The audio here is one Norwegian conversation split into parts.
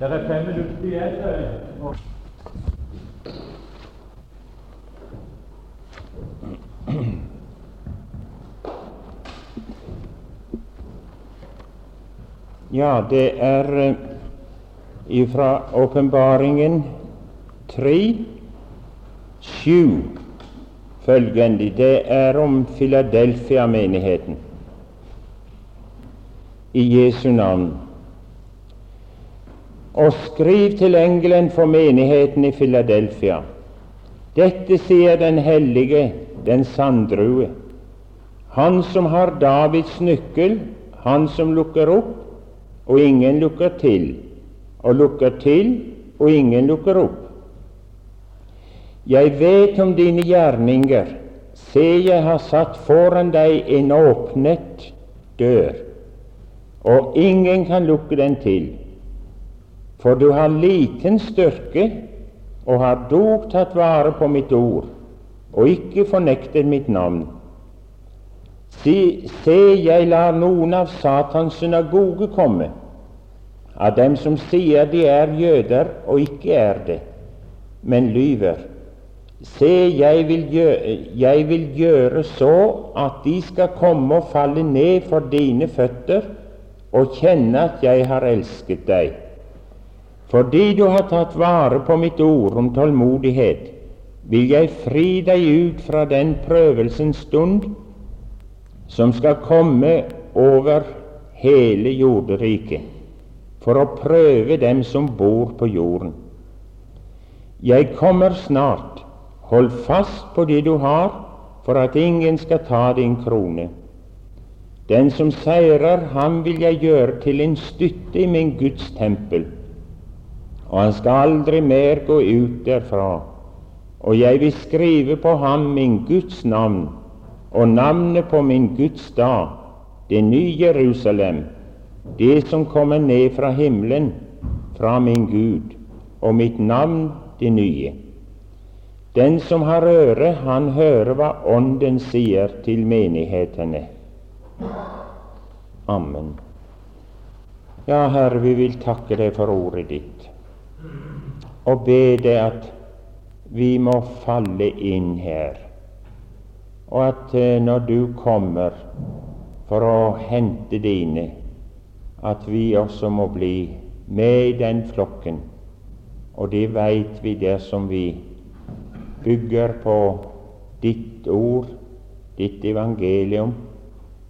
Det er fem minutter igjen. Ja, det er fra Åpenbaringen 3, 7 følgende. Det er om Filadelfia-menigheten. I Jesu navn. Og skriv til engelen for menigheten i Filadelfia. Dette sier den hellige, den sanddrue, han som har Davids nøkkel, han som lukker opp, og ingen lukker til, og lukker til, og ingen lukker opp. Jeg vet om dine gjerninger. Se, jeg har satt foran deg en åpnet dør, og ingen kan lukke den til. For du har liten styrke og har dog tatt vare på mitt ord og ikke fornektet mitt navn. Se, se, jeg lar noen av Satans synagoge komme, av dem som sier de er jøder og ikke er det, men lyver. Se, jeg vil, gjøre, jeg vil gjøre så at de skal komme og falle ned for dine føtter og kjenne at jeg har elsket deg. Fordi du har tatt vare på mitt ord om tålmodighet, vil jeg fri deg ut fra den prøvelsens stund som skal komme over hele jorderiket, for å prøve dem som bor på jorden. Jeg kommer snart. Hold fast på det du har, for at ingen skal ta din krone. Den som seirer, ham vil jeg gjøre til en støtte i min Guds tempel, og han skal aldri mer gå ut derfra. Og jeg vil skrive på ham min Guds navn og navnet på min Guds dag, det nye Jerusalem, det som kommer ned fra himmelen, fra min Gud, og mitt navn det nye. Den som har øre, han hører hva Ånden sier til menighetene. Amen. Ja, Herre, vi vil takke deg for ordet ditt og be deg at vi må falle inn her og at eh, når du kommer for å hente dine, at vi også må bli med i den flokken. Og det veit vi dersom vi bygger på ditt ord, ditt evangelium,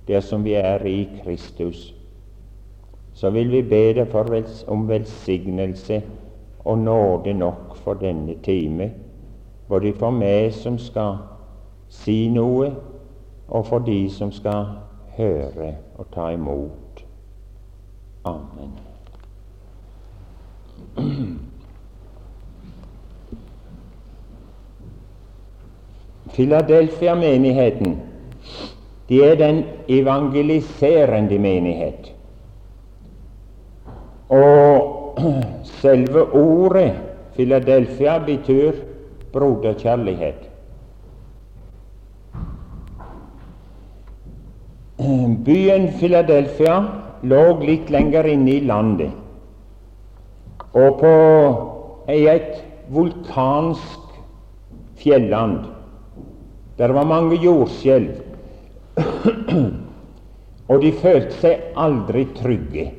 dersom vi er i Kristus. Så vil vi be deg om velsignelse og nåde nok for denne time, både for meg som skal si noe, og for de som skal høre og ta imot. Amen. Filadelfia-menigheten de er den evangeliserende menighet. Og selve ordet Philadelphia betyr broderkjærlighet. Byen Philadelphia lå litt lenger inne i landet, og på et vulkansk fjelland. Der var mange jordskjelv, og de følte seg aldri trygge.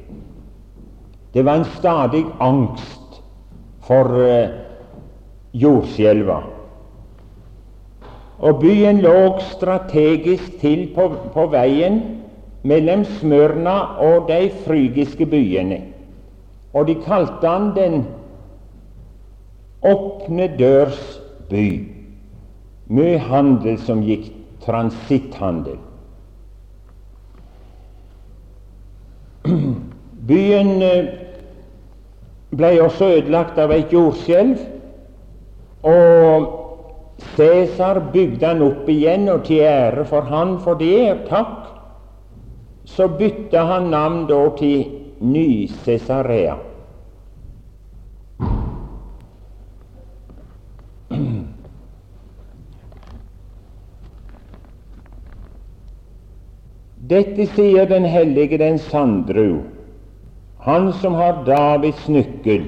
Det var en stadig angst for eh, jordskjelva. Og byen lå strategisk til på, på veien mellom Smørna og de frygiske byene. Og de kalte han Den åpne dørs by. Mye handel som gikk transitthandel. Byen eh, ble også ødelagt av et jordskjelv. Og Cæsar bygde han opp igjen, og til ære for han for det, takk, så bytta han navn da til Ny-Cæsarea. Dette sier den hellige, den sanndru, han som har Davids nøkkel.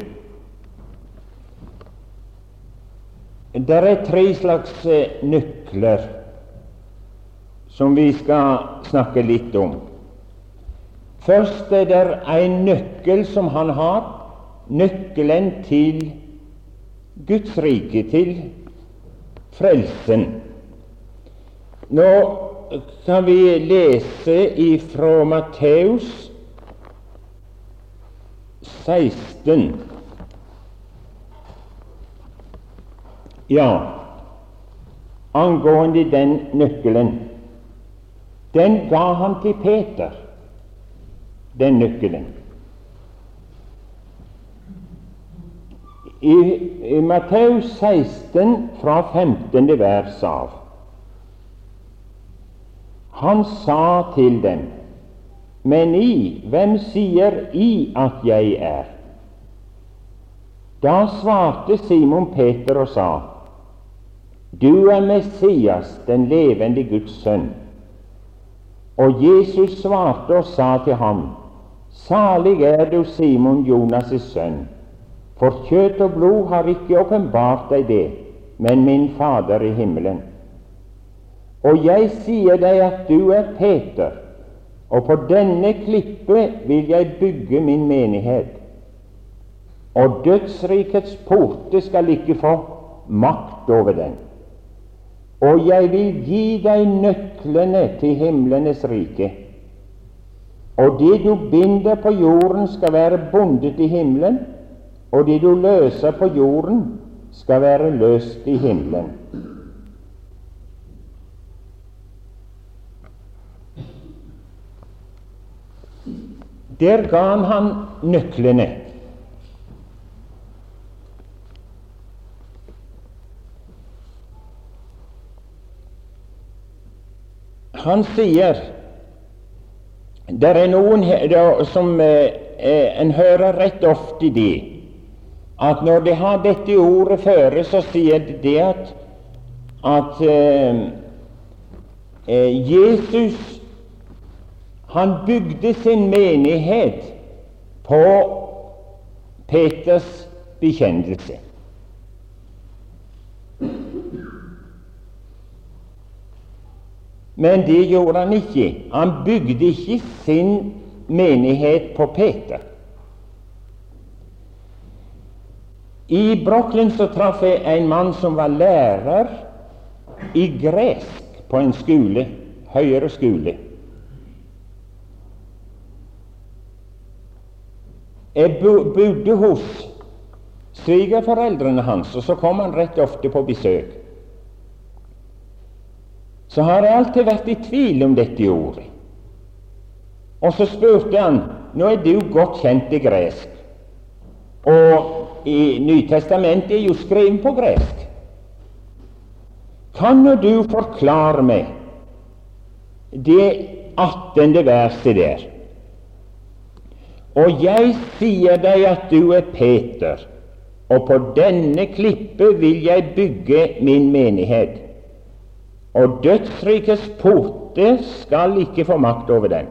Det er tre slags eh, nøkler som vi skal snakke litt om. Først er det en nøkkel som han har, nøkkelen til Guds rike, til frelsen. Nå kan vi lese ifra Matteus 16. Ja, angående den nøkkelen. Den ga han til Peter, den nøkkelen. I, i Matteus 16, fra 15. vers av Han sa til dem, men I, hvem sier I at jeg er? Da svarte Simon Peter og sa, Du er Messias, den levende Guds sønn. Og Jesus svarte og sa til ham, Salig er du, Simon Jonas' sønn, for kjøtt og blod har ikke åpenbart deg det, men min Fader i himmelen. Og jeg sier deg at du er Peter, og på denne klippe vil jeg bygge min menighet, og dødsrikets porte skal ikke få makt over den. Og jeg vil gi deg nøklene til himlenes rike. Og det du binder på jorden, skal være bundet i himmelen, og det du løser på jorden, skal være løst i himmelen. Der ga han han nøklene. Han sier Det er noen som eh, eh, En hører rett ofte det at når de har dette ordet føre, så sier de det at, at eh, eh Jesus han bygde sin menighet på Peters bekjennelse. Men det gjorde han ikke. Han bygde ikke sin menighet på Peter. I Brooklyn så traff jeg en mann som var lærer i gresk på en skole, høyere skole. Jeg bodde hos svigerforeldrene hans, og så kom han rett ofte på besøk. Så har jeg alltid vært i tvil om dette ordet. Og så spurte han Nå er du godt kjent i gresk, og i Nytestamentet er jo skrevet på gresk. Kan nå du forklare meg det attende verset der? Og jeg sier deg at du er Peter, og på denne klippe vil jeg bygge min menighet, og dødsrikets porter skal ikke få makt over den.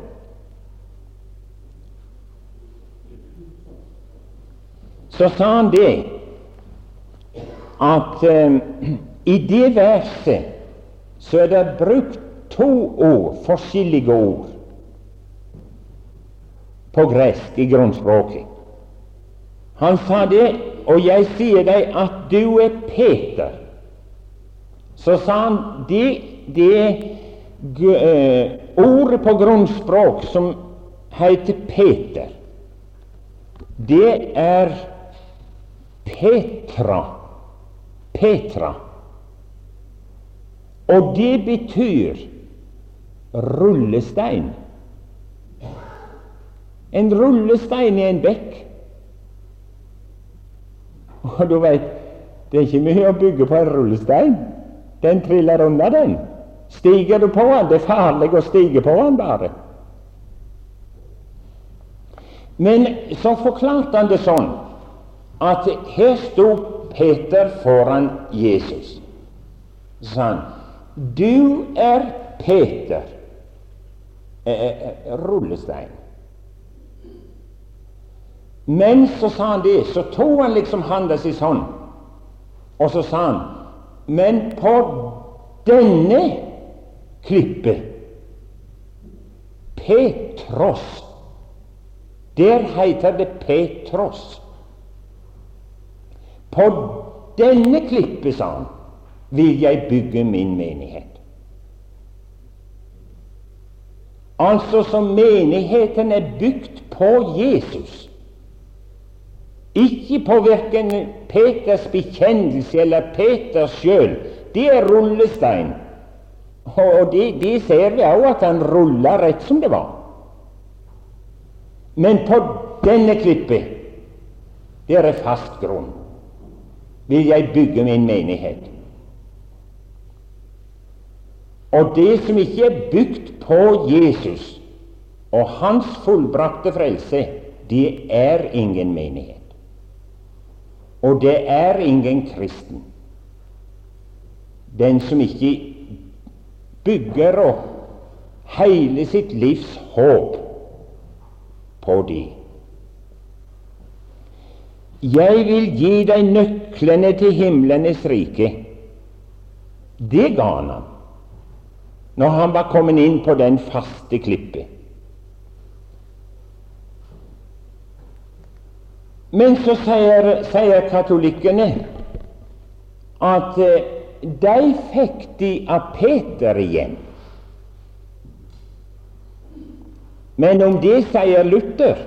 Så sa han det at um, i det verset så er det brukt to ord, forskjellige ord på gresk i grunnspråket. Han sa det, og jeg sier deg at du er Peter. Så sa han det, det uh, ordet på grunnspråk som heter Peter, det er Petra. Petra. Og det betyr rullestein. En rullestein i en bekk. Og du veit, det er ikke mye å bygge på en rullestein. Den triller unna, den. Stiger du på den, det er farlig å stige på den bare. Men så forklarte han det sånn at her sto Peter foran Jesus. Så sa han, du er Peter, eh, eh, rullestein. Men så sa han det, så tok han liksom handa si sånn, og så sa han Men på denne klippe, Petros, der heter det Petros. På denne klippe, sa han, vil jeg bygge min menighet. Altså som menigheten er bygd på Jesus. Ikke på verken Peters bekjennelse eller Peters sjøl. Det er rullestein. Og det, det ser vi òg at han rulla rett som det var. Men på denne klippet, der er fast grunn, vil jeg bygge min menighet. Og det som ikke er bygd på Jesus og hans fullbrakte frelse, det er ingen menighet. Og det er ingen kristen. Den som ikke bygger opp hele sitt livs håp på de. Jeg vil gi deg nøklene til himlenes rike. Det ga han ham når han var kommet inn på den faste klippet. Men så sier, sier katolikkene at eh, de fikk de av Peter igjen. Men om det sier Luther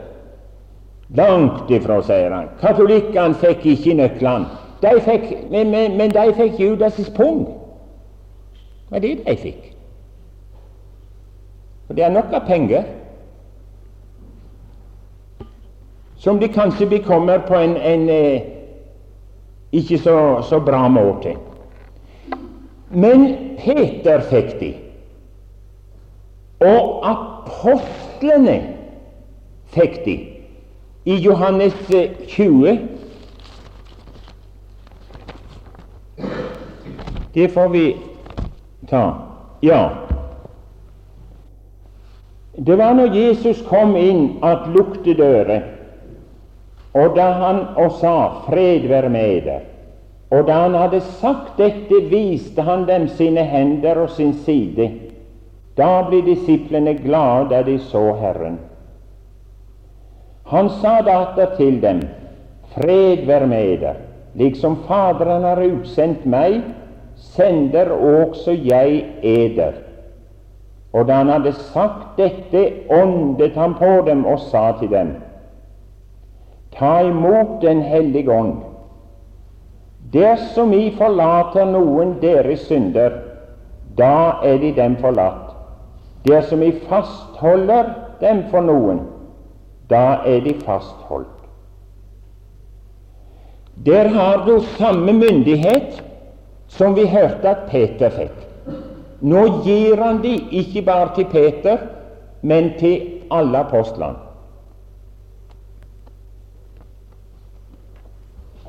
Langt ifra, sier han. Katolikkene fikk ikke nøklene. De fikk, men, men, men, de fikk Judas' pung. Det var det de fikk. Og det er nok av penger som de kanskje bekommer på en, en eh, ikke så, så, bra måte. Men Peter fikk de, og apostlene fikk de. I Johannes 20 eh, Det får vi ta. Ja. Det var når Jesus kom inn at lukte dører og da han og sa 'Fred være med dere', og da han hadde sagt dette, viste han dem sine hender og sin side. Da ble disiplene glade da de så Herren. Han sa datter til dem, 'Fred være med dere, Liksom Faderen har utsendt meg, sender også jeg eder. Og da han hadde sagt dette, åndet han på dem og sa til dem:" Ta imot Den hellige ånd. Dersom vi forlater noen deres synder, da er de dem forlatt. Dersom vi fastholder dem for noen, da er de fastholdt. Der har du samme myndighet som vi hørte at Peter fikk. Nå gir han de ikke bare til Peter, men til alle apostlene.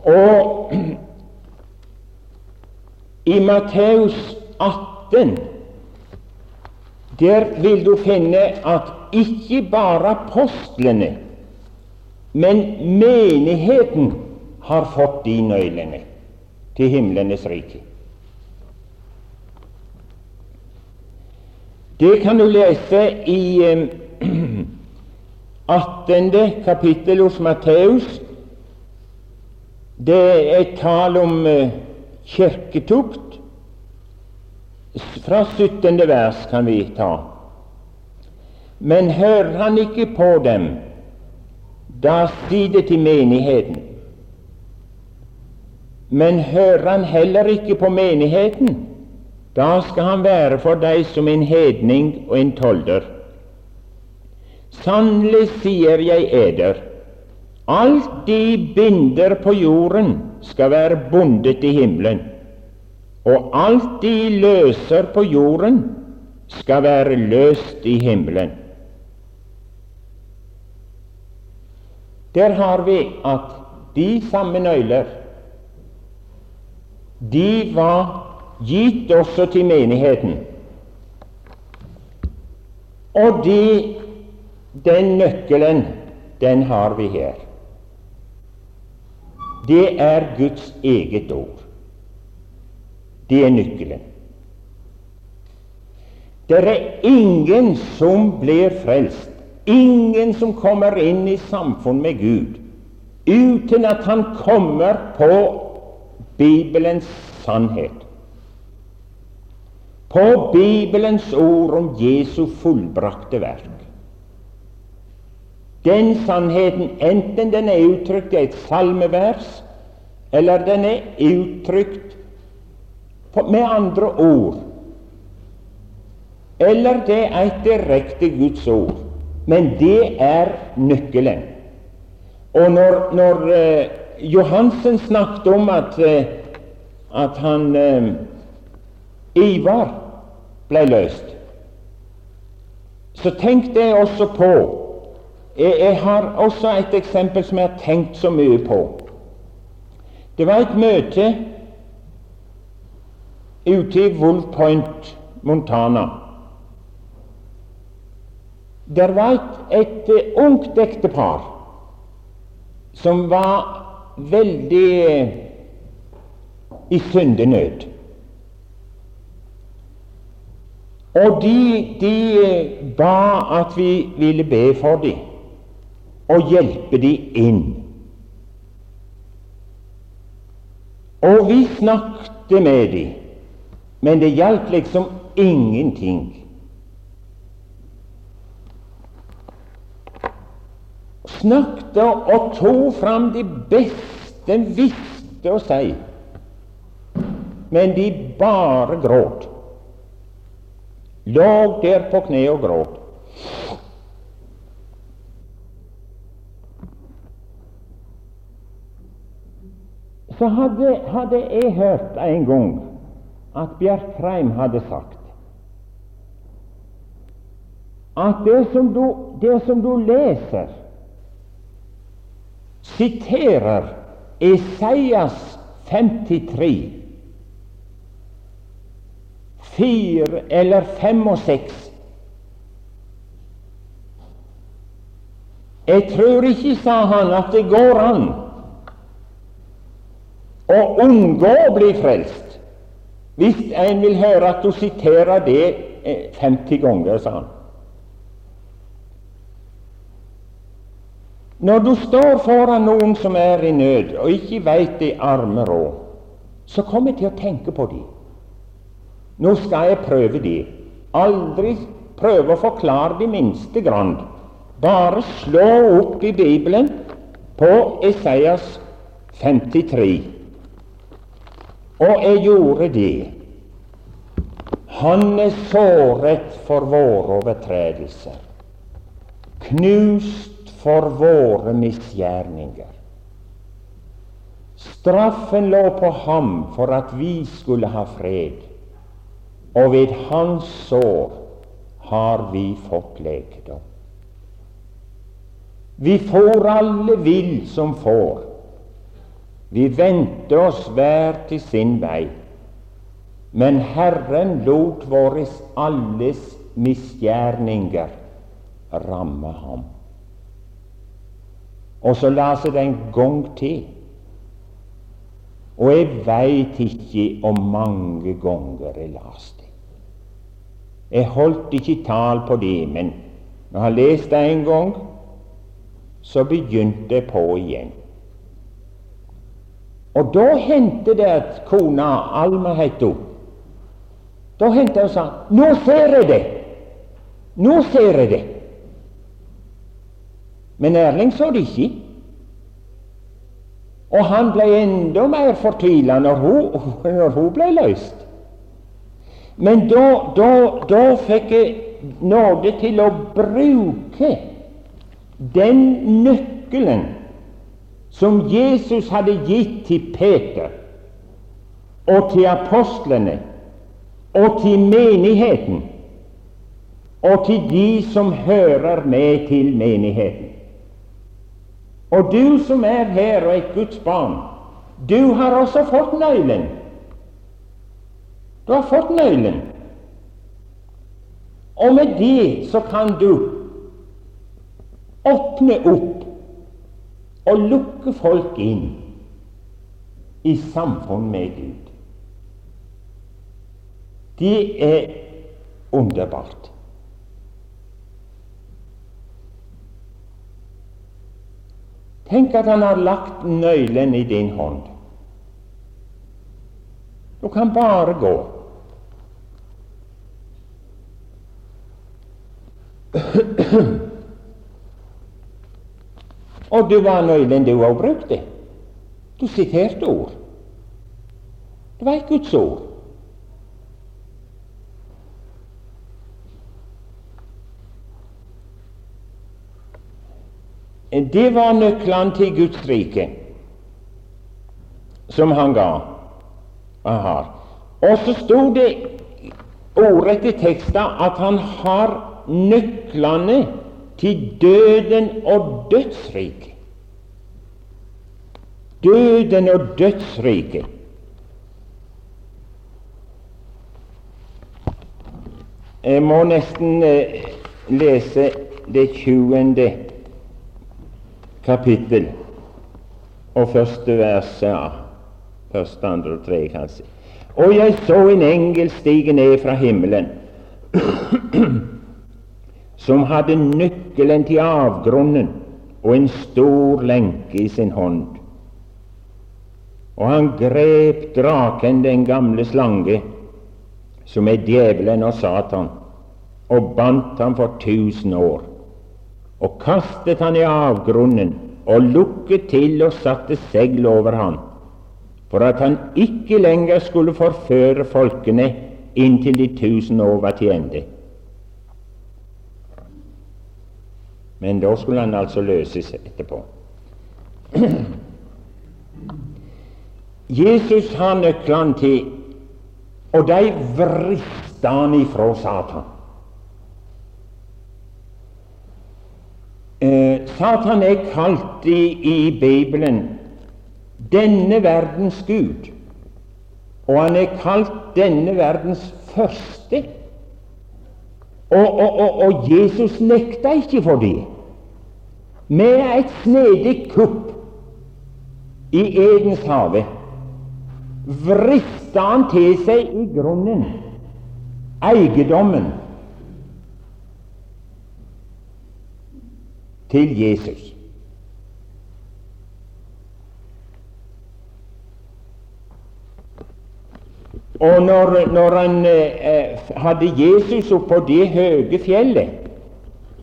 Og i Matteus 18 der vil du finne at ikke bare apostlene, men menigheten har fått de nøklene til himlenes rike. Det kan du lese i eh, 18. kapittel hos Matteus, det er et tall om uh, kirketukt. Fra 17. vers kan vi ta. Men hører han ikke på dem, da si det til menigheten. Men hører han heller ikke på menigheten, da skal han være for deg som en hedning og en tolder. Sannelig sier jeg eder, Alt de binder på jorden, skal være bundet i himmelen, og alt de løser på jorden, skal være løst i himmelen. Der har vi at de samme nøyler de var gitt også til menigheten. Og de, den nøkkelen, den har vi her. Det er Guds eget ord. Det er nøkkelen. Det er ingen som blir frelst, ingen som kommer inn i samfunn med Gud, uten at han kommer på Bibelens sannhet. På Bibelens ord om Jesu fullbrakte verk. Den sannheten, enten den er uttrykt i et salmevers, eller den er uttrykt med andre ord, eller det er et direkte Guds ord. Men det er nøkkelen. Og når, når eh, Johansen snakket om at, uh, at han eh, Ivar ble løst, så tenkte jeg også på jeg, jeg, har også et eksempel som jeg har tenkt så mye på. Det var et møte ute i Wolf Point, Montana. Der var et, et uh, ungt ektepar som var veldig uh, i syndenød. Og de, de uh, ba at vi ville be for dem og hjelpe de inn. Og vi snakket med de, men det hjalp liksom ingenting. Snakket og tok fram det beste visste å si, men de bare gråt. Lå der på kne og gråt. Så hadde, hadde jeg hørt en gang at Bjerkreim hadde sagt at det som du, det som du leser, siterer Esaias 53, 4 eller 5 og 6. Jeg tror ikke, sa han, at det går an og unngå å bli frelst hvis en vil høre at du siterer det 50 ganger, sa han. Når du står foran noen som er i nød, og ikke veit de arme råd, så kom jeg til å tenke på dem. Nå skal jeg prøve det. Aldri prøve å forklare det minste grann. Bare slå opp i Bibelen på Esaias 53. Og jeg gjorde det. Han er såret for våre overtredelser, knust for våre misgjerninger. Straffen lå på ham for at vi skulle ha fred, og ved hans sår har vi fått legedom. Vi får alle vill som får, vi vendte oss hver til sin vei, men Herren lot våre alles misgjerninger ramme ham. Og så las jeg det en gang til. Og jeg veit ikke om mange ganger jeg las det. Jeg holdt ikke tall på det, men når jeg har lest det en gang, så begynte jeg på igjen. Og da hendte det at kona Alma het hun. Da hendte hun og sa 'Nå ser jeg det! Nå ser jeg det!' Men Erling så det ikke. Og han ble enda mer fortvila når, når, hun ble løst. Men da, da, da fikk jeg nåde til å bruke den nøkkelen som Jesus hadde gitt til Peter og til apostlene og til menigheten og til de som hører med til menigheten. Og du som er her og et Guds barn, du har også fått nøkkelen. Du har fått nøkkelen. Og med det så kan du åpne opp og lukke folk inn i samfunn med Gud. Det er underbart. Tenk at han har lagt nøkkelen i din hånd. Du kan bare gå. Og du var nøkkelen du òg brukte. Du siterte ord. Det var et Guds ord. Det var nøklene til Guds rike som han ga. Aha. Og så sto det ordrett i teksten at han har nøklene til døden og dødsriket. Døden og dødsriket. Jeg må nesten eh, lese det tjuende kapittel og første vers ja, første, andre og tredje, kanskje. Og jeg så en engel stige ned fra himmelen, som hadde nøkkelen til avgrunnen og en stor lenke i sin hånd. Og han grep draken, den gamle slange, som er djevelen og Satan, og bandt ham for tusen år og kastet han i avgrunnen og lukket til og satte segl over han, for at han ikke lenger skulle forføre folkene inntil de tusen år var til ende. Men da skulle han altså løses etterpå. Jesus har nøklene til, og de vrista han ifra Satan. Eh, Satan er kalt i, i Bibelen denne verdens gud, og han er kalt denne verdens første. Og, og, og, og Jesus nekta ikke for det. Med et snedig kupp i Edens hage vrista han til seg i grunnen eiendommen til Jesus. Og når, når han eh, hadde Jesus oppå det høye fjellet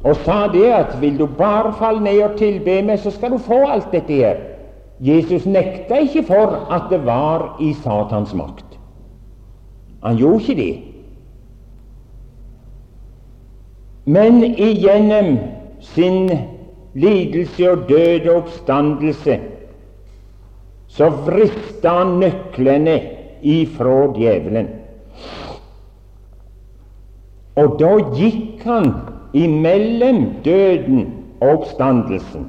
og sa det at 'vil du bare falle ned og tilbe meg, så skal du få alt dette her', Jesus nekta ikke for at det var i Satans makt. Han gjorde ikke det. Men igjennom sin lidelse og død og oppstandelse, så vrista han nøklene ifra djevelen. Og da gikk han imellom døden og oppstandelsen.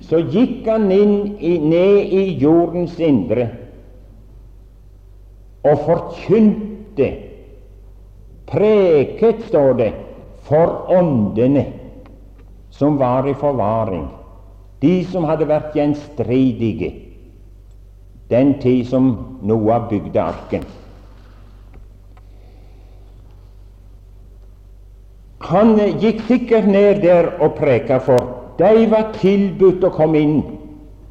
Så gikk han i, ned i jordens indre og forkynte, preket, står det, for åndene som var i forvaring, de som hadde vært gjenstridige den tid som Noah bygde arken. Han gikk sikkert ned der og preka, for de var tilbudt å komme inn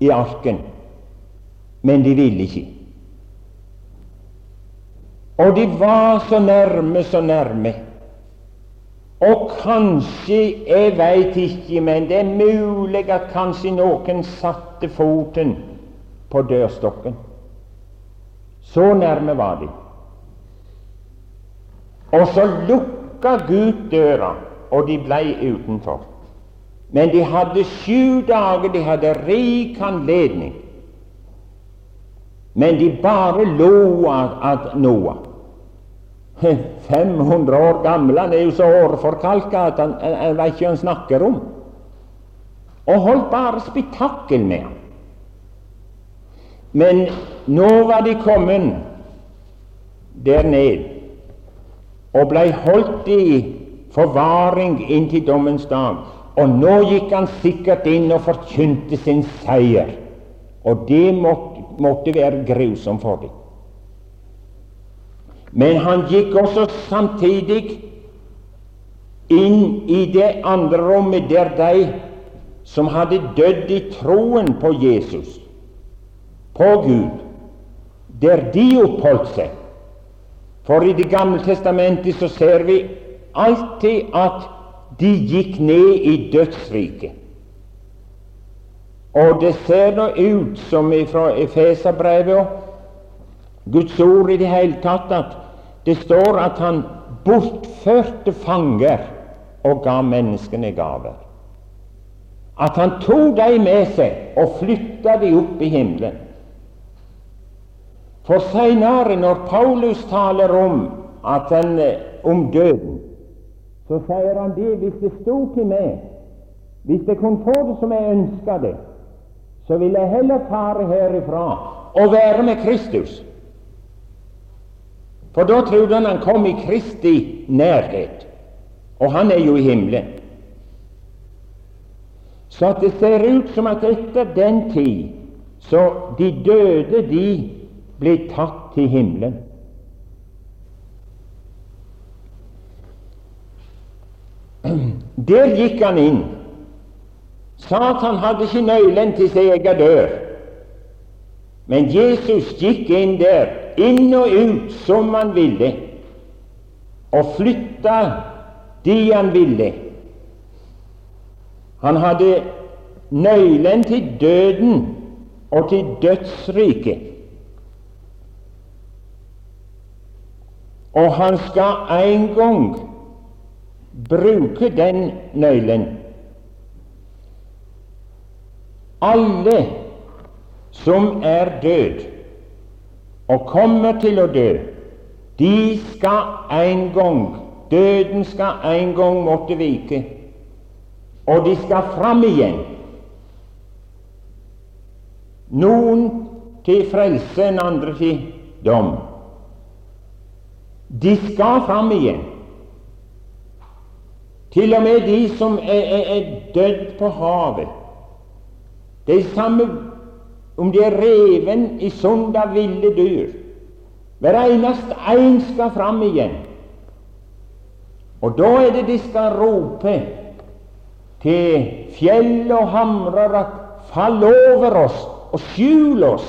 i arken, men de ville ikke. Og de var så nærme, så nærme. Og kanskje, jeg veit ikke, men det er mulig at kanskje noen satte foten på dørstokken. Så nærme var de. Og så lukka Gud døra, og de blei utenfor. Men de hadde sju dager, de hadde rik anledning. Men de bare lo av Noah. 500 år gammel. Han er jo så årforkalka at han, han vet ikke hva han snakker om. Og holdt bare spetakkel med ham. Men nå var de kommet der ned og blei holdt i forvaring inntil dommens dag. Og nå gikk han sikkert inn og forkynte sin seier. Og det måtte, måtte være grusom for dem. Men han gikk også samtidig inn i det andre rommet, der de som hadde dødd i troen på Jesus, på Gud, der de oppholdt seg. For i Det gamle testamentet så ser vi alltid at de gikk ned i dødsriket. Og det ser nå ut som fra Efeserbrevet og Guds ord i det hele tatt at det står at han bortførte fanger og ga menneskene gaver. At han tok dem med seg og flytta dem opp i himmelen. For seinere, når Paulus taler om, at han, om døden, så sier han det hvis det sto til meg, hvis jeg kunne få det som jeg ønska det, så vil jeg heller fare herifra og være med Kristus. For da trodde han han kom i Kristi nærhet, og han er jo i himmelen. Så at det ser ut som at etter den tid så de døde, de ble tatt til himmelen. Der gikk han inn. Satan hadde ikke nøkkelen til sin egen dør. Men Jesus gikk inn der, inn og ut som han ville, og flytta de han ville. Han hadde nøkkelen til døden og til dødsriket. Og han skal en gang bruke den nøkkelen. Alle som er død og kommer til å dø, de skal en gang Døden skal en gang måtte vike, og de skal fram igjen. Noen til frelse, en andre til dom. De skal fram igjen. Til og med de som er, er, er dødd på havet. De samme om de er reven i sund av ville dyr. Hver eneste en skal fram igjen. Og da er det de skal rope til fjell og hamrer at fall over oss og skjul oss.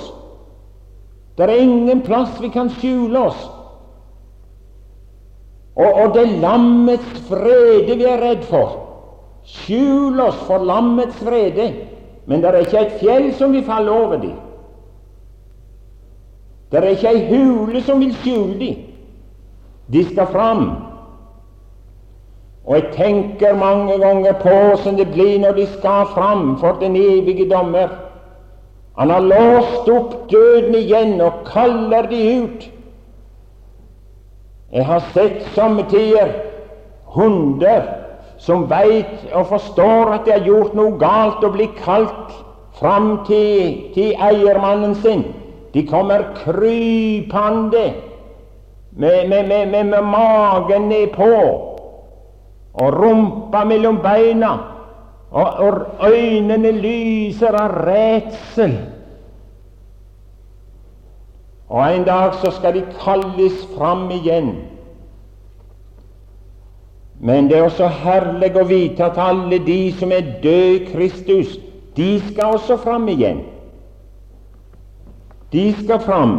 Det er ingen plass vi kan skjule oss. Og, og det lammets vrede vi er redd for. Skjul oss for lammets vrede. Men det er ikke et fjell som vil falle over dem. Det er ikke ei hule som vil skjule dem. De skal fram. Og jeg tenker mange ganger på hvordan det blir når de skal fram for den evige dommer. Han har låst opp døden igjen og kaller de ut. Jeg har sett somme tider hunder som veit og forstår at de har gjort noe galt, og blir kalt fram til, til eiermannen sin. De kommer krypende med, med, med, med magen nedpå og rumpa mellom beina, og, og øynene lyser av redsel. Og en dag så skal de kalles fram igjen men det er også herlig å vite at alle de som er døde i Kristus, de skal også fram igjen. De skal fram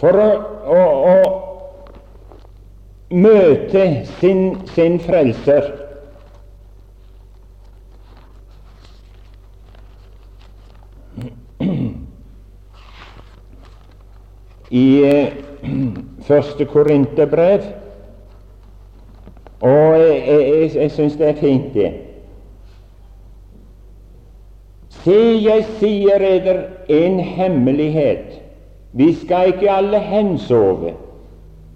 for å, å, å møte sin, sin frelser. I eh, første Korinterbrev. Og jeg, jeg, jeg syns det er fint, det. Se, jeg sier eder en hemmelighet. Vi skal ikke alle hensove,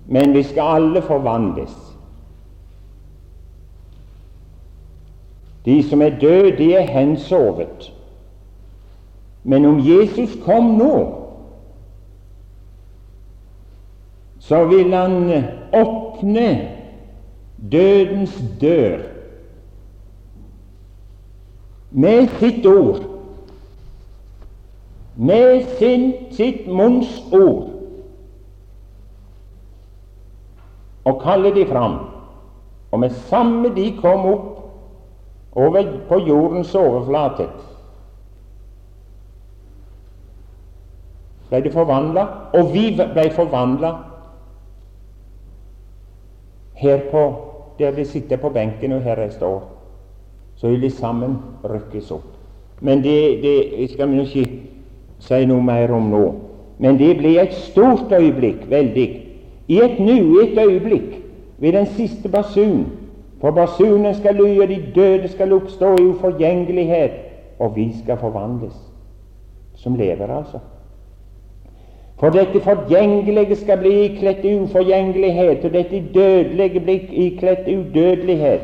men vi skal alle forvandles. De som er døde, de er hensovet. Men om Jesus kom nå, så vil han åpne dødens dør med sitt ord. med sin, sitt munns ord og kalle de fram. Og med samme de kom opp over på jordens overflate, ble de forvandla, og vi ble forvandla her på der vi sitter på benken, og her jeg står. Så vil de sammen rykkes opp. Men det, det skal vi ikke si noe mer om nå. Men det blir et stort øyeblikk, veldig. I et nu, et øyeblikk, ved den siste basun. For basunen skal lyde, de døde skal oppstå i uforgjengelighet, og vi skal forvandles. Som lever, altså. For dette forgjengelige skal bli ikledt uforgjengelighet, og dette dødelige blir ikledt udødelighet.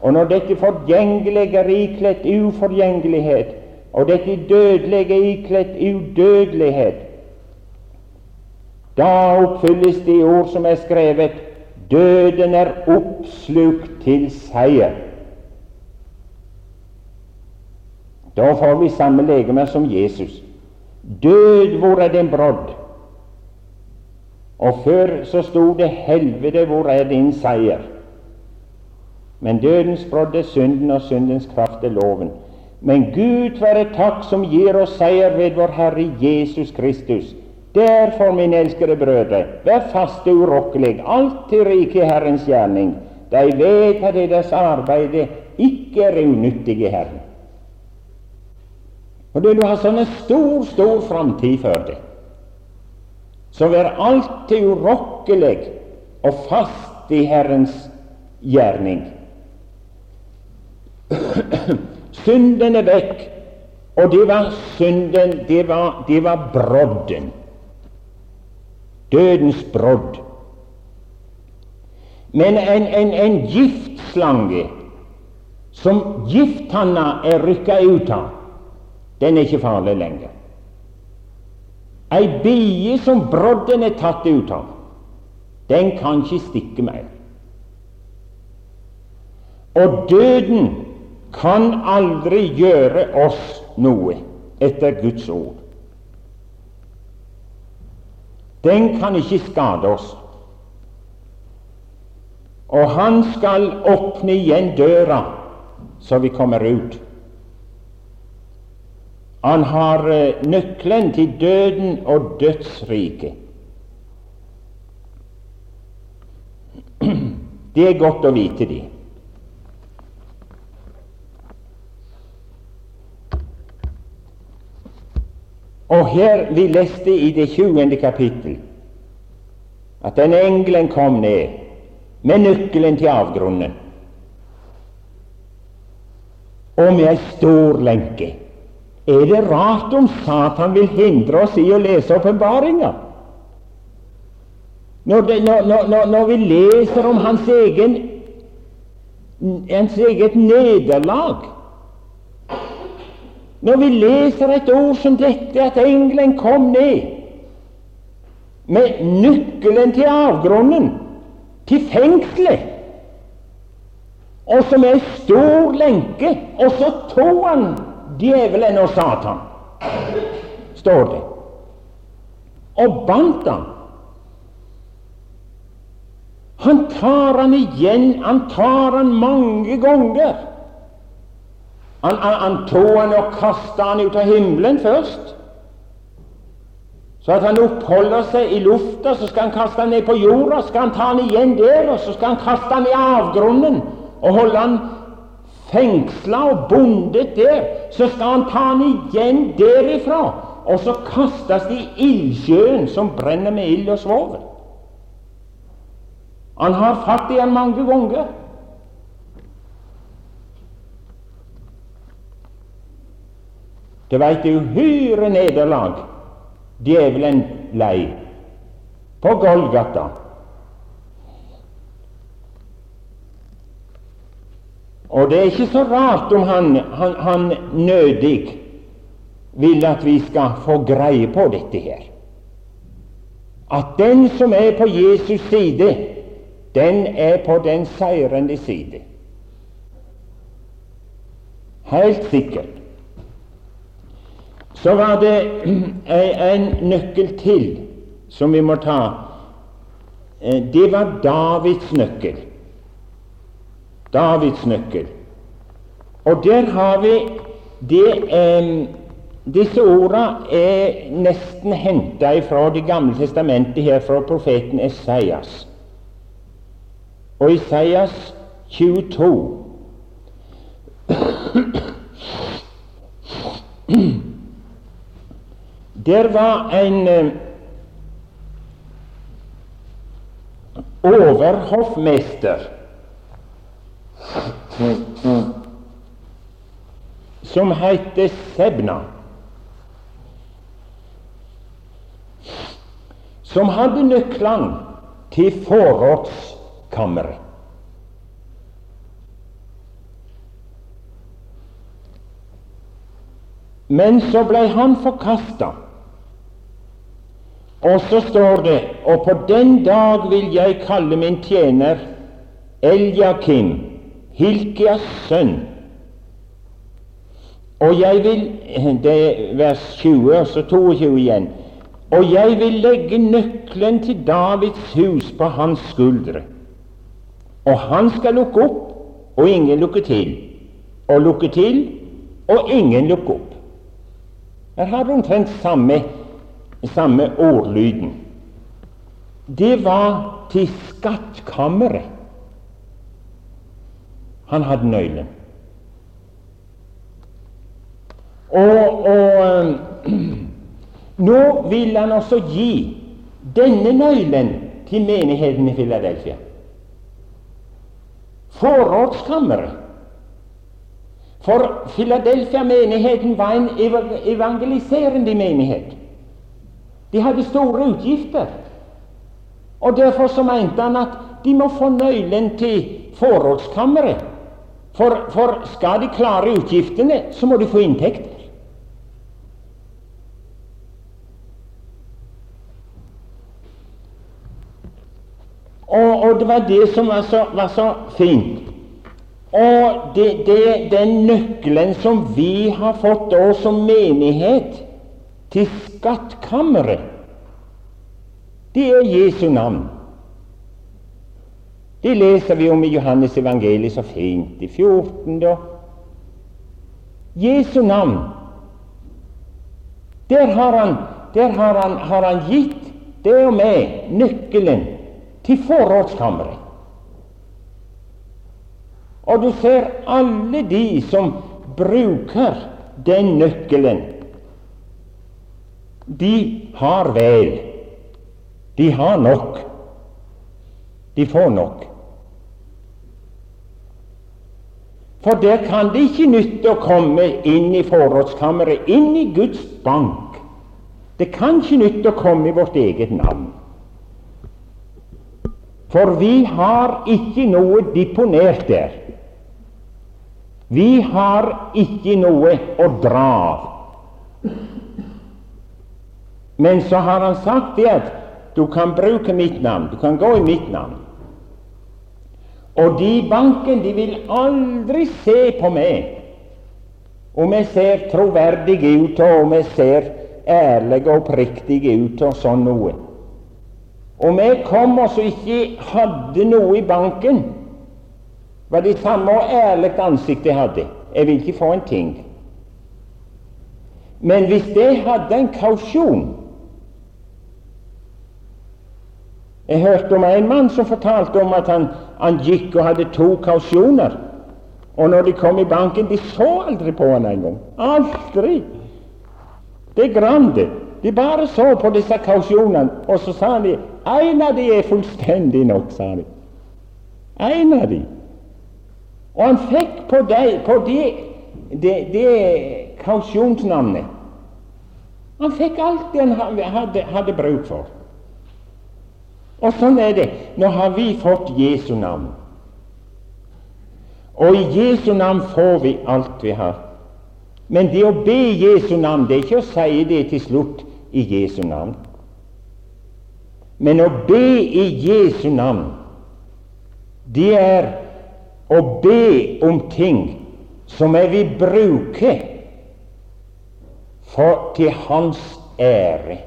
Og når dette forgjengelige er ikledt uforgjengelighet, og dette dødelige er ikledt udødelighet, da oppfylles de ord som er skrevet døden er oppslukt til seier. Da får vi samme legemer som Jesus. Død, hvor er din brodd? Og før så sto det helvete, hvor er din seier? Men dødens brodd er synden, og syndens kraft er loven. Men Gud være takk som gir oss seier ved vår Herre Jesus Kristus. Derfor, mine elskede brødre, vær faste urokkelig, alltid rike i Herrens gjerning. De vet at deres arbeid ikke er unyttig i Herren. Og du har sånn en stor, stor framtid for deg. Så vær alltid urokkelig og fast i Herrens gjerning. Synden er vekk, og det var synden, det var, det var brodden. Dødens brodd. Men en, en, en giftslange som gifthanna er rykka ut av den er ikke farlig lenger. Ei bie som brodden er tatt ut av, den kan ikke stikke mer. Og døden kan aldri gjøre oss noe etter Guds ord. Den kan ikke skade oss. Og han skal åpne igjen døra, så vi kommer ut. Han har eh, nøkkelen til døden og dødsriket. Det er godt å vite det. Og her vi leste i det 20. kapittel at den engelen kom ned med nøkkelen til avgrunnen og med ei stor lenke. Er det rart om Satan vil hindre oss i å lese åpenbaringa? Når, når, når, når, vi leser om hans, egen, hans eget nederlag Når vi leser et ord som dette, at engelen kom ned med nøkkelen til avgrunnen, til fengselet, og som er stor lenke, og så tok han djevelen og Satan, står det, og bandt han. Han tar han igjen, han tar han mange ganger. Han, han, han tok han og kasta han ut av himmelen først, så at han oppholder seg i lufta. Så skal han kaste han ned på jorda, så skal han ta han igjen der, og så skal han kaste han i avgrunnen og holde han fengsla og bundet der, så skal han ta han igjen derifra, og så kastes de i ildsjøen som brenner med ild og svovel. Han har fatt i han mange ganger. Det var et uhyre nederlag djevelen lei på Golgata. Og det er ikke så rart om han, han, han nødig vil at vi skal få greie på dette her. At den som er på Jesus side, den er på den seirende side. Helt sikkert. Så var det en nøkkel til som vi må ta. Eh, det var Davids nøkkel. Davids nøkkel. Og der har vi det eh, Disse ordene er nesten henta fra Det gamle testamentet, her fra profeten Esaias. Og Isaias 22 Der var en eh, overhoffmester som heter Sebna, som hadde nøklene til forrådskammeret. Men så ble han forkasta. Og så står det Og på den dag vil jeg kalle min tjener Eljakim, Hilkias sønn. Og jeg vil Det er vers 20, og så 22 igjen. Og jeg vil legge nøkkelen til Davids hus på hans skuldre. Og han skal lukke opp, og ingen lukke til. Og lukke til, og ingen lukke opp. Her har du omtrent samme, samme ordlyden. Det var til skattkammeret han hadde nøkkelen. Og, og nå vil han også gi denne nøkkelen til menigheten i Filadelfia. Forrådskammeret for Filadelfia-menigheten var en evangeliserende menighet. De hadde store utgifter. Og Derfor så mente han at de må få nøkkelen til forrådskammeret. For, for, skal de klare utgiftene, så må de få inntekter. Og, og det var det som var så, var så fint. Og det, det, den nøkkelen som vi har fått da som menighet til skattkammeret, det er Jesu navn. Det leser vi om i Johannes evangeliet så fint, i 14. da. Jesu navn. Der har han, der har han, har han gitt det og meg nøkkelen til forrådskammeret. Og du ser alle de som bruker den nøkkelen, de har vel. De har nok. De får nok. For der kan det ikke nytte å komme inn i forrådskammeret, inn i Guds bank. Det kan ikke nytte å komme i vårt eget navn. For vi har ikke noe deponert der. Vi har ikke noe å dra av. Men så har han sagt det at du kan bruke mitt navn, du kan gå i mitt navn. Og de i banken de vil aldri se på meg om jeg ser troverdig ut, og om jeg ser ærlig og oppriktig ut, og sånn noe. Om jeg kom og så ikke hadde noe i banken, var det samme og ærlig ansikt jeg hadde. Jeg vil ikke få en ting. Men hvis jeg hadde en kausjon Jeg hørte om en mann som fortalte om at han, han gikk og hadde to kausjoner. Og når de kom i banken, de så aldri på han engang. Aldri! Det er grande. De bare så på disse kausjonene, og så sa de en av de er fullstendig nok, sa de. En av de. Og han fikk på, det, de, de, det kausjonsnavnet Han fikk alt det han hadde, hadde bruk for. Og sånn er det. Nå har vi fått Jesu navn. Og i Jesu navn får vi alt vi har. Men det å be Jesu navn, det er ikke å si det til slutt i Jesu navn. Men å be i Jesu navn, det er å be om ting som jeg vil bruke for, til hans ære.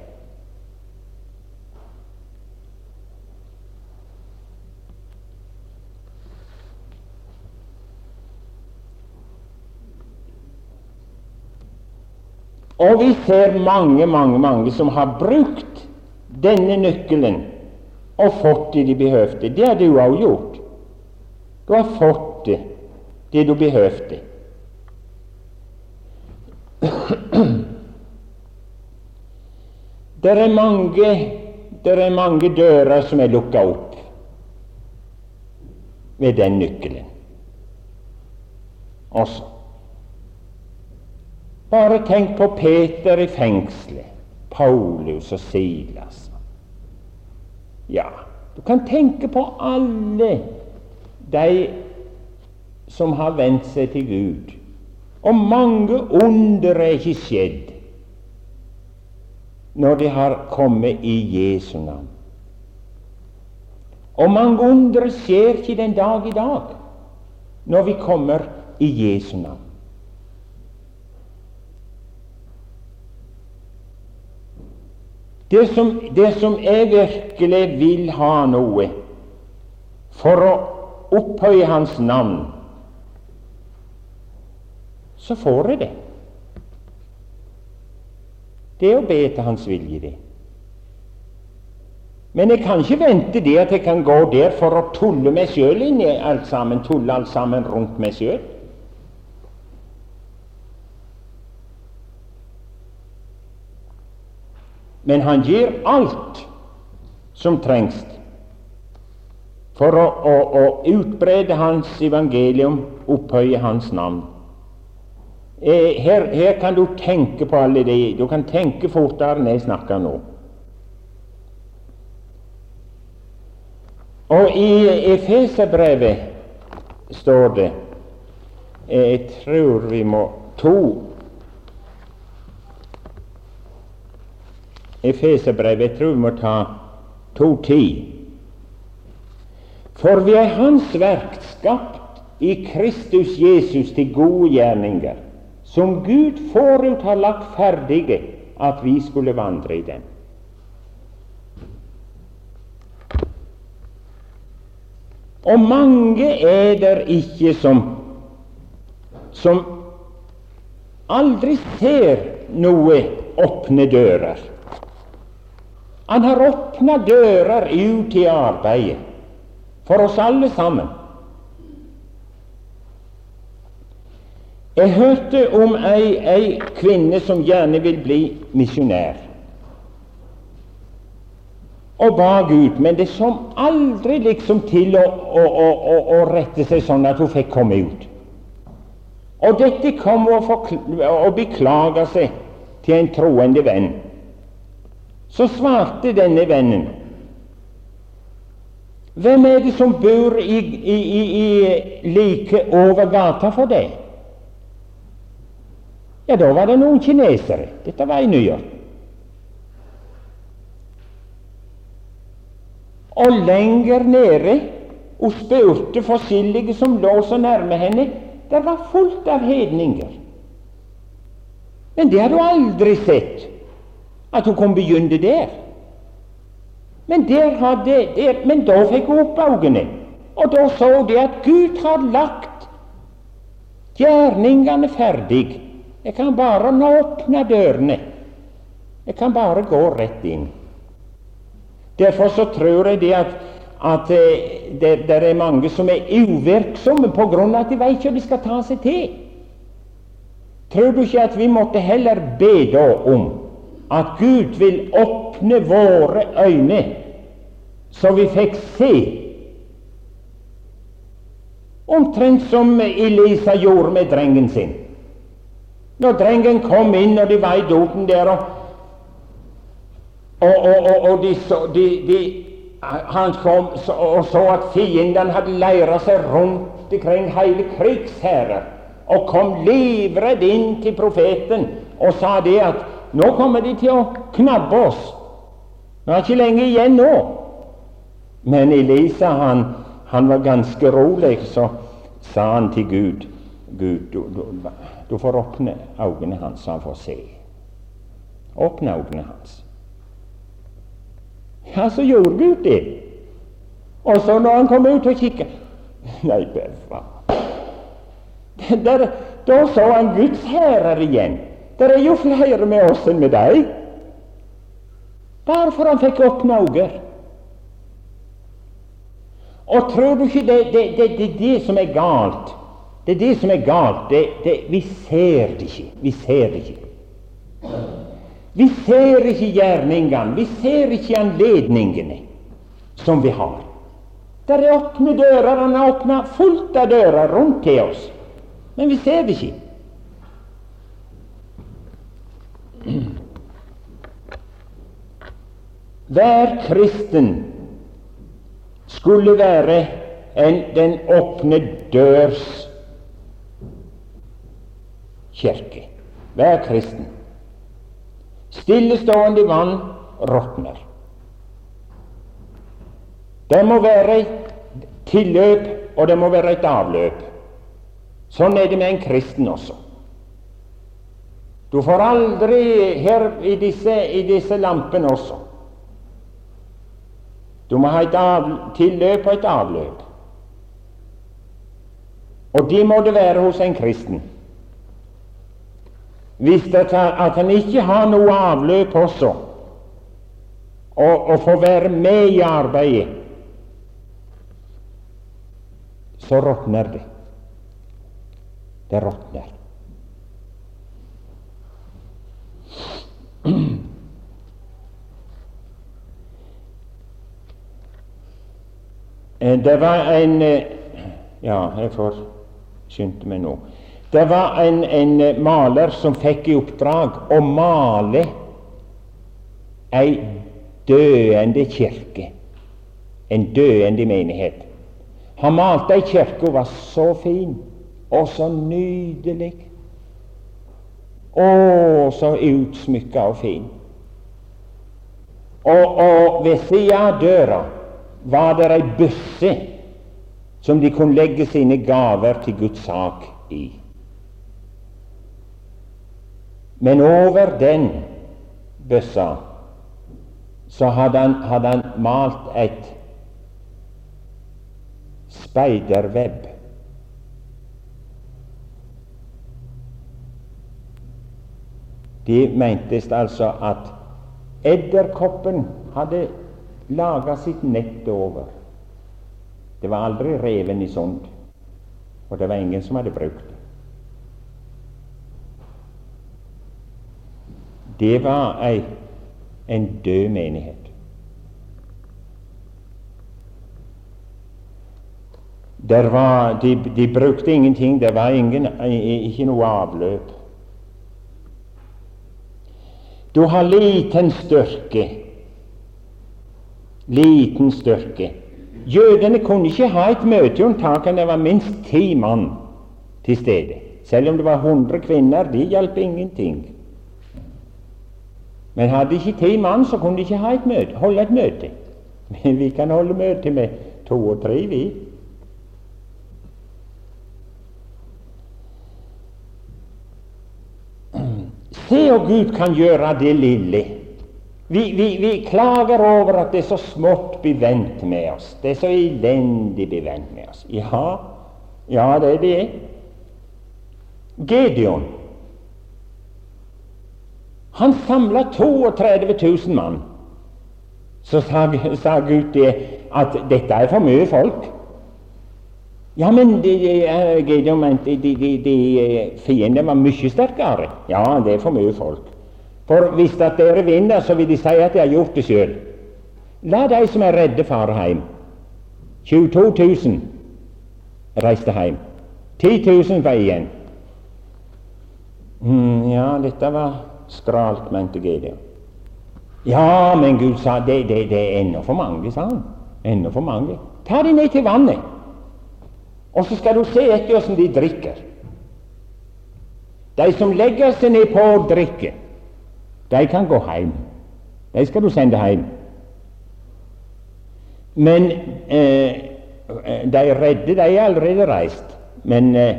Og vi ser mange, mange, mange som har brukt denne nøkkelen og fått det de behøvde. Det har du òg gjort. Du har fått det, det du behøvde. Det er mange, det er mange dører som er lukka opp med den nøkkelen. Også. Bare tenk på Peter i fengselet, Paulus og Silas. Ja, du kan tenke på alle de som har vendt seg til Gud. Og mange under er ikke skjedd når de har kommet i Jesu navn. Og mange under skjer ikke den dag i dag når vi kommer i Jesu navn. Det som, det som jeg virkelig vil ha noe for å opphøye Hans navn, så får jeg det. Det er å be til Hans vilje, det. Men jeg kan ikke vente det at jeg kan gå der for å tulle meg sjøl inn i alt sammen, tulle alt sammen rundt meg sjøl. Men han gir alt som trengs for å, å, å utbrede Hans evangelium, opphøye Hans navn. Eh, her, her, kan du tenke på alle de Du kan tenke fortere enn jeg snakker nå. Og i Efeserbrevet står det Jeg tror vi må to Efeserbrevet. Jeg tror vi må ta to ti. For vi er Hans verk, skapt i Kristus Jesus til gode gjerninger, som Gud forut har lagt ferdige at vi skulle vandre i dem. Og mange er der ikke som, som aldri ser noe åpne dører. Han har åpna dører ut i arbeidet for oss alle sammen. Jeg hørte om ei, ei kvinne som gjerne vil bli misjonær, og ba Gud, men det som aldri liksom til å, å, å, å rette seg sånn at hun fikk komme ut. Og dette kom å, å beklage seg til en troende venn. Så svarte denne vennen Hvem er det som bor i, i, i, like over gata for deg? Ja, da var det noen kinesere. Dette var i New York. Og lenger nede hun spurte forskjellige som lå så nærme henne. Det var fullt av hedninger. Men det har du aldri sett at hun kunne begynne der. Men, der hadde, der, men da fikk hun opp øynene, og da så de at Gud har lagt gjerningene ferdig. Jeg kan bare åpne dørene. Jeg kan bare gå rett inn. Derfor så tror jeg det at, at eh, det, det, er mange som er uvirksomme av at de vet ikke hva de skal ta seg til. Tror du ikke at vi måtte heller be da om at Gud vil åpne våre øyne, så vi fikk se. Omtrent som Elisa gjorde med drengen sin. Når drengen kom inn, og de var i doten der, og, og, og, og de, så, de, de, han kom og så at fienden hadde leira seg rundt omkring hele krigsherrer, og kom livredd inn til profeten og sa det at nå kommer de til å knabbe oss. Vi er ikke lenge igjen nå. Men Elisa han, han var ganske rolig, så sa han til Gud Gud, du, du, du får åpne øynene hans, så han får se. Åpne øynene hans. Ja, så gjorde Gud det. Og så når han kom ut og kikket Nei, bevare Da så han Guds hærer igjen. Det er jo flere med oss enn med deg. Bare for han fikk åpne øyne. Og tror du ikke det er det, det, det, det, som er galt? Det er det som er galt. Vi ser det ikke. Vi ser det ikke. Vi ser ikke gjerningene. Vi ser ikke anledningene som vi har. Der er åpne dører. Han har åpna fullt av dører rundt til oss. Men vi ser det ikke. Hver kristen skulle være en den åpne dørs kirke. Hver kristen. Stillestående vann råtner. Det må være et tilløp, og det må være et avløp. Sånn er det med en kristen også. Du får aldri her i disse, i disse lampene også Du må ha et av, tilløp og et avløp. Og det må det være hos en kristen. Hvis det, at han ikke har noe avløp også, og, og får være med i arbeidet, så råtner det. Det råtner. det var en eh, Ja, jeg får skynde meg nå. Det var en, en, eh, maler som fikk i oppdrag å male ei døende kirke, en døende menighet. Han malte ei kirke hun var så fin og så nydelig. Å, så utsmykka og fin. Og, og ved sida av døra var det ei bøsse som de kunne legge sine gaver til Guds sak i. Men over den bøssa så hadde han, hadde han malt et speiderweb. Det mentes altså at edderkoppen hadde laga sitt nett over. Det var aldri reven i sånt, og det var ingen som hadde brukt det. Det var ei, en død menighet. Var, de, de, brukte ingenting, det var ingen, ikke noe avløp. Du har liten styrke liten styrke. Jødene kunne ikke ha et møte unntaket det var minst ti mann til stede. Selv om det var hundre kvinner, de hjalp ingenting. Men hadde de ikke ti mann, så kunne de ikke ha et møte, holde et møte. Men vi kan holde møte med to og tre, vi. Se og Gud kan gjøre det lille vi, vi, vi, klager over at det er så smått bevendt med oss. Det er så elendig bevendt med oss. Ja, ja det er det. Gedeon han samla 32 000 mann. Så sa, sa Gud det at dette er for mye folk. Ja, men de, Gedeon mente de, de, de, fienden var mye sterkere. Ja, det er for mye folk. For hvis at dere vinner, så vil de si at de har gjort det sjøl. La de som er redde, fare hjem. 22 000 reiste hjem. 10 000 var igjen. Mm, ja, dette var skralt, mente Gedeon. Ja, men Gud sa det, det, det er ennå for mange, sa han. Ennå for mange. Ta de ned til vannet, og så skal du se etter hvordan de drikker. De som legger seg ned på å drikke, de kan gå hjem. De skal du sende hjem. Men eh, eh de redde, de er allerede reist. Men eh,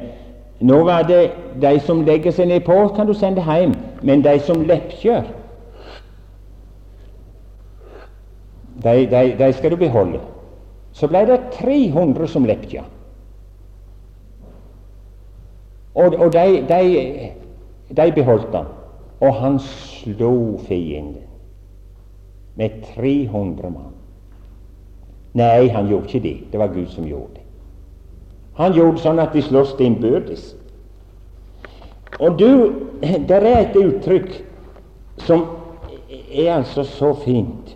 nå var det de som legger seg nedpå, kan du sende hjem. Men de som leppkjør, de, de, de, skal du beholde. Så ble det 300 som leppkjør. Og, og de, de, de beholdt han. Og han slo fienden med 300 mann. Nei, han gjorde ikke det. Det var Gud som gjorde det. Han gjorde sånn at de sloss innbyrdes. Og du, det er et uttrykk som er altså så fint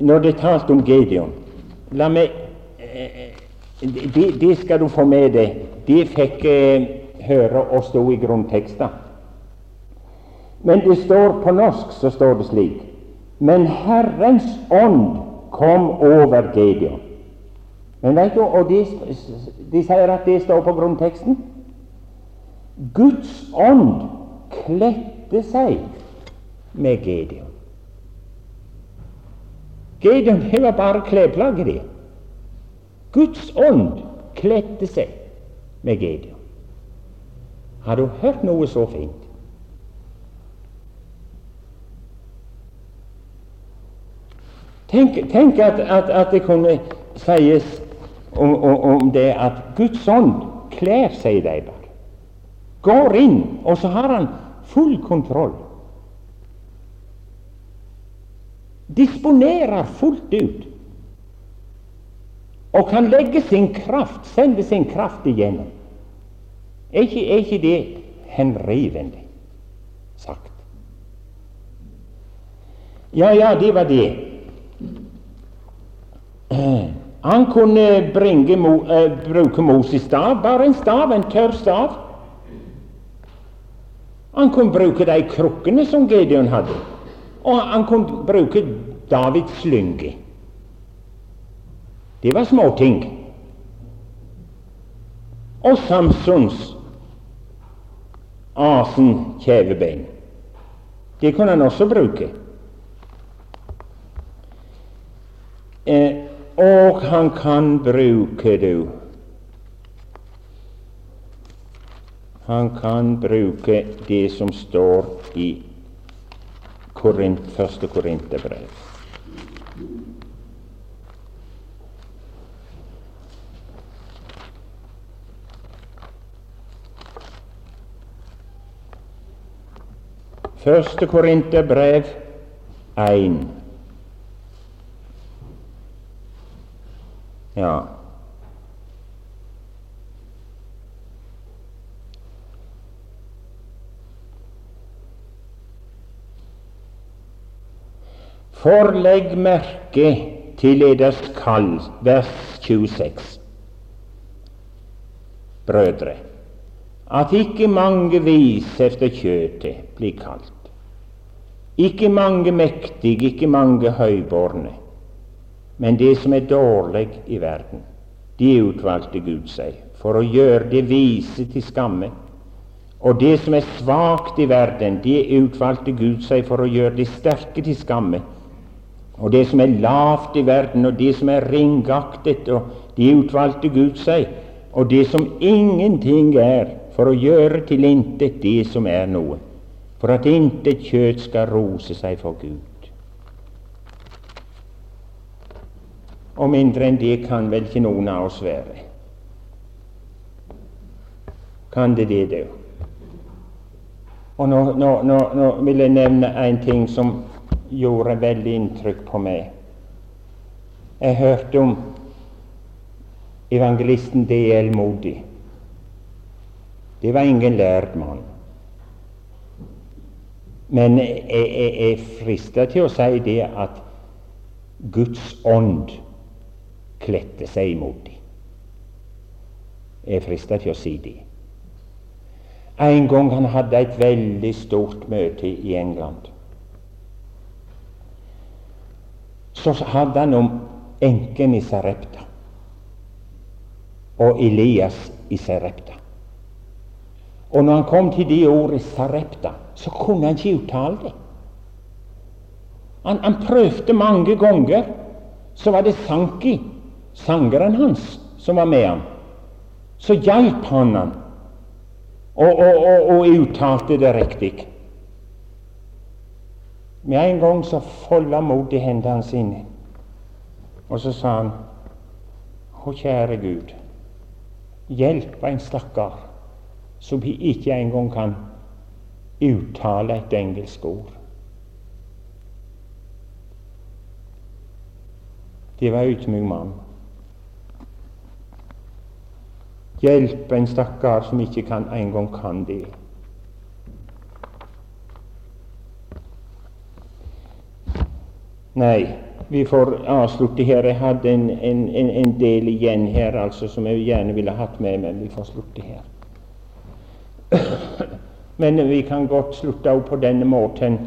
når det er talt om Gedeon. La meg eh, det, de skal du få med deg. Det fikk eh, høre og stå i grunntekster. Men det står på norsk så står det slik Men Herrens ånd kom over Gedeon. Men vet du, og de, de sier at det står på grunnteksten. Guds ånd kledde seg med Gedeon. Gedeon det var bare klesplagget, det. Guds ånd kledde seg med Gedeon. Har du hørt noe så fint? Tenk, tenk at, at, at, det kunne sies om, om, om, det at Guds ånd kler seg i bare. Går inn, og så har han full kontroll. Disponerer fullt ut og kan legge sin kraft, sende sin kraft igjennom. Er ikke, er ikke det henrivende sagt? Ja, ja, det var det. Han kunne bringe, uh, bruke Moses stav, bare en stav, en tørr stav. Han kunne bruke de krukkene som Gedeon hadde, og han kunne bruke Davids slynge. Det var småting. Og Samsons asen kjevebein. Det kunne han også bruke. Eh, og han kan bruke du Han kan bruke det som står i Korinth, første Korinterbrev. Første Korinterbrev 1. Ja. Forlegg merke til eders kall, vers 26. Brødre, at ikke mange vis efter kjøtet blir kalt. Ikke mange mektige, ikke mange høybårne, men det som er dårlig i verden, det utvalgte Gud seg for å gjøre det vise til skamme. Og det som er svakt i verden, det utvalgte Gud seg for å gjøre det sterke til skamme. Og det som er lavt i verden, og det som er ringaktet, og det utvalgte Gud seg. Og det som ingenting er, for å gjøre til intet det som er noe for at intet kjøtt skal rose seg for Gud. Og mindre enn det kan vel ikke noen av oss være. Kan det det, du? Og nå, nå, nå, nå, vil jeg nevne en ting som gjorde veldig inntrykk på meg. Jeg hørte om evangelisten D.L. Modi. Det var ingen lærd mann. Men jeg, jeg, jeg frister til å si det at Guds ånd kledde seg imot dem. Jeg frister til å si det. En gang han hadde et veldig stort møte i England. Så hadde han om enken i Sarepta og Elias i Sarepta. Og når han kom til det ordet Sarepta, så kunne han ikke uttale det. Han, han prøvde mange ganger. Så var det Sanki, sangeren hans, som var med ham. Så hjalp han han og, og, og, og uttalte det riktig. Med en gang så folda modig hendene sine, og så sa han Å, kjære Gud, hjelp en stakkar som ikke engang kan uttale et engelsk ord. Det var ydmyk mann. Hjelp en stakkar som ikke kan, engang kan det. Nei, vi får avslutte her. Jeg hadde en, en, en, del igjen her altså, som jeg gjerne ville hatt med, men vi får slutte her. Men vi kan godt slutte òg på denne måten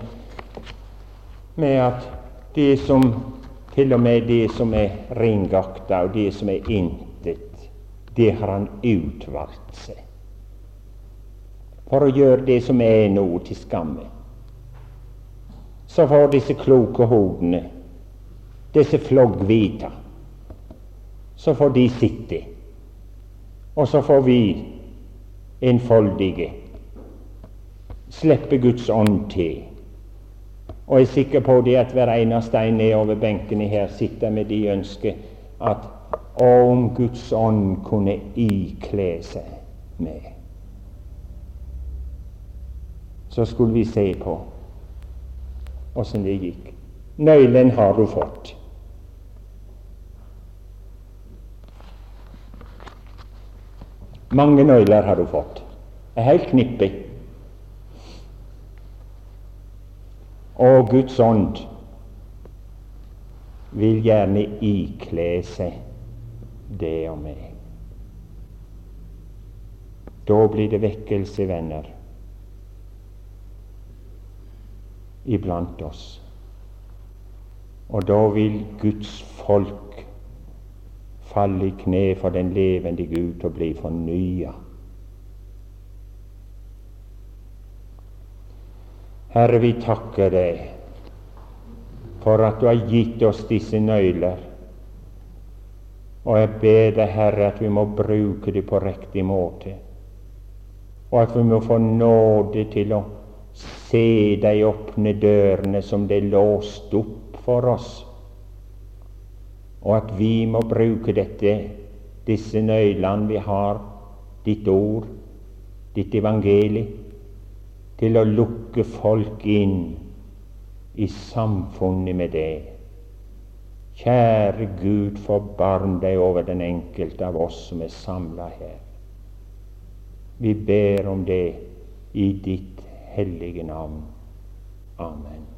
med at det som til og med det som er ringakta, og det som er intet, det har han utvalgt seg for å gjøre det som er noe, til skamme. Så får disse kloke hodene, disse floggvita, så får de sitte. Og så får vi enfoldige slippe Guds ånd til. Og jeg er sikker på det at hver eneste en nedover benkene her sitter med de ønsker at om Guds ånd kunne ikle seg med, så skulle vi se på åssen det gikk. Nøkkelen har du fått. Mange nøkler har du fått. Et helt knippe. Og Guds ånd vil gjerne ikle seg det og meg. Da blir det vekkelse, venner, iblant oss. Og da vil Guds folk falle i kne for den levende Gud og bli fornya. Herre, vi takker deg for at du har gitt oss disse nøkler. Og jeg ber deg, Herre, at vi må bruke det på riktig måte, og at vi må få nåde til å se de åpne dørene som det er låst opp for oss, og at vi må bruke dette, disse nøklene vi har, ditt ord, ditt evangelium, til å lukke folk inn i samfunnet med det. Kjære Gud, forbarm deg over den enkelte av oss som er samla her. Vi ber om det i ditt hellige navn. Amen.